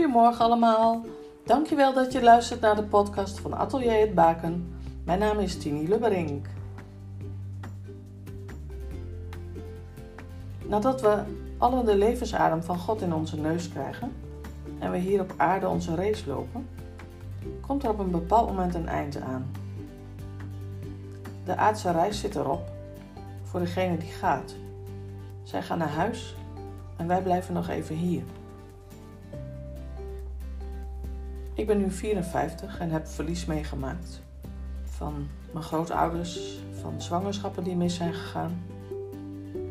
Goedemorgen allemaal. Dankjewel dat je luistert naar de podcast van Atelier het Baken. Mijn naam is Tini Lubberink. Nadat we allen de levensadem van God in onze neus krijgen en we hier op aarde onze race lopen, komt er op een bepaald moment een eind aan. De aardse reis zit erop voor degene die gaat. Zij gaan naar huis en wij blijven nog even hier. Ik ben nu 54 en heb verlies meegemaakt. Van mijn grootouders, van zwangerschappen die mis zijn gegaan,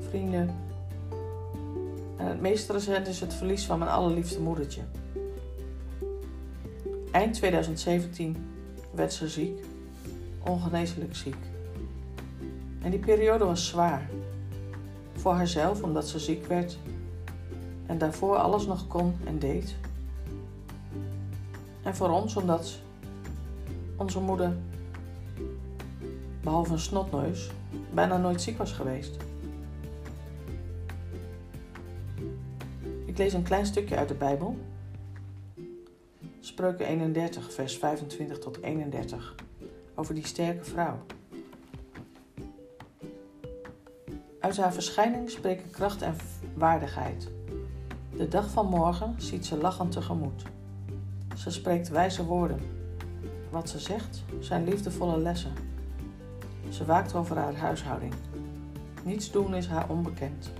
vrienden. En het meest recent is het verlies van mijn allerliefste moedertje. Eind 2017 werd ze ziek, ongeneeslijk ziek. En die periode was zwaar. Voor haarzelf omdat ze ziek werd en daarvoor alles nog kon en deed. En voor ons omdat onze moeder, behalve een snotneus, bijna nooit ziek was geweest. Ik lees een klein stukje uit de Bijbel. Spreuken 31, vers 25 tot 31. Over die sterke vrouw. Uit haar verschijning spreken kracht en waardigheid. De dag van morgen ziet ze lachend tegemoet. Ze spreekt wijze woorden. Wat ze zegt zijn liefdevolle lessen. Ze waakt over haar huishouding. Niets doen is haar onbekend.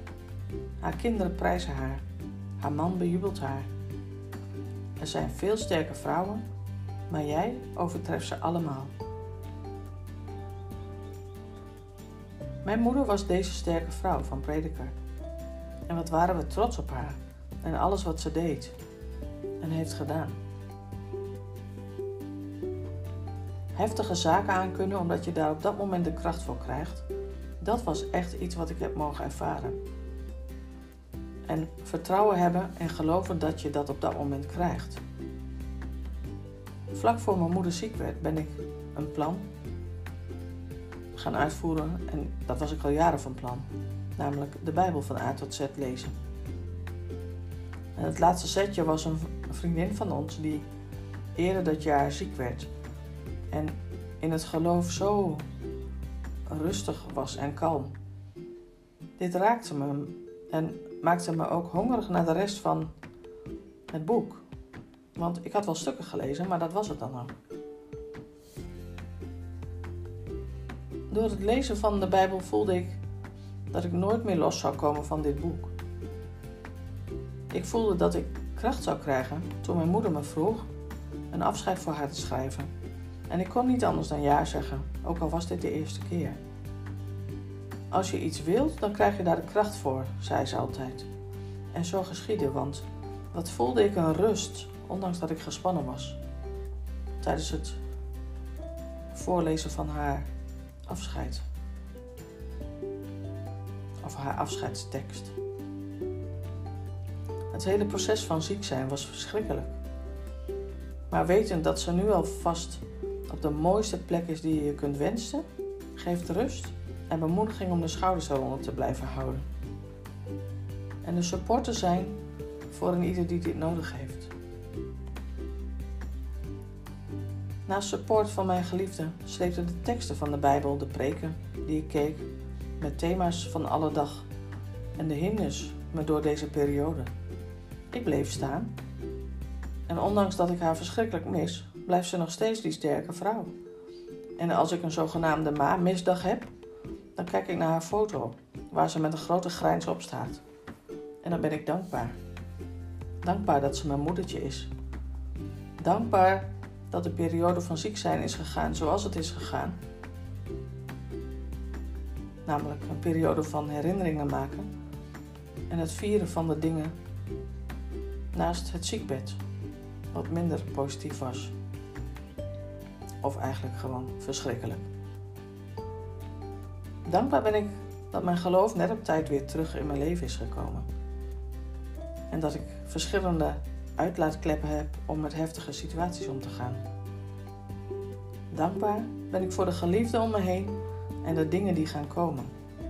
Haar kinderen prijzen haar. Haar man bejubelt haar. Er zijn veel sterke vrouwen, maar jij overtreft ze allemaal. Mijn moeder was deze sterke vrouw van Prediker. En wat waren we trots op haar en alles wat ze deed en heeft gedaan. Heftige zaken aankunnen omdat je daar op dat moment de kracht voor krijgt, dat was echt iets wat ik heb mogen ervaren. En vertrouwen hebben en geloven dat je dat op dat moment krijgt. Vlak voor mijn moeder ziek werd, ben ik een plan gaan uitvoeren en dat was ik al jaren van plan. Namelijk de Bijbel van A tot Z lezen. En het laatste setje was een vriendin van ons die eerder dat jaar ziek werd en in het geloof zo rustig was en kalm. Dit raakte me en maakte me ook hongerig naar de rest van het boek. Want ik had wel stukken gelezen, maar dat was het dan ook. Door het lezen van de Bijbel voelde ik dat ik nooit meer los zou komen van dit boek. Ik voelde dat ik kracht zou krijgen toen mijn moeder me vroeg een afscheid voor haar te schrijven. En ik kon niet anders dan ja zeggen, ook al was dit de eerste keer. Als je iets wilt, dan krijg je daar de kracht voor, zei ze altijd. En zo geschiedde, want wat voelde ik een rust, ondanks dat ik gespannen was. Tijdens het voorlezen van haar afscheid. Of haar afscheidstekst. Het hele proces van ziek zijn was verschrikkelijk. Maar wetend dat ze nu al vast op de mooiste plek is die je je kunt wensen, geeft rust en bemoediging om de schouders eronder te blijven houden. En de supporter zijn voor een ieder die dit nodig heeft. Naast support van mijn geliefde sleepten de teksten van de Bijbel, de preken die ik keek, met thema's van alle dag en de hymnes me door deze periode. Ik bleef staan. En ondanks dat ik haar verschrikkelijk mis, blijft ze nog steeds die sterke vrouw. En als ik een zogenaamde ma-misdag heb, dan kijk ik naar haar foto, waar ze met een grote grijns op staat. En dan ben ik dankbaar. Dankbaar dat ze mijn moedertje is. Dankbaar dat de periode van ziek zijn is gegaan zoals het is gegaan. Namelijk een periode van herinneringen maken en het vieren van de dingen naast het ziekbed, wat minder positief was. Of eigenlijk gewoon verschrikkelijk. Dankbaar ben ik dat mijn geloof net op tijd weer terug in mijn leven is gekomen. En dat ik verschillende uitlaatkleppen heb om met heftige situaties om te gaan. Dankbaar ben ik voor de geliefden om me heen en de dingen die gaan komen,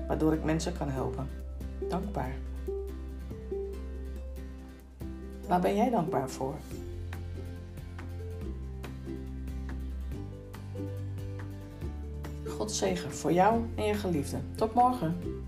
waardoor ik mensen kan helpen. Dankbaar. Waar ben jij dankbaar voor? Zegen voor jou en je geliefde. Tot morgen.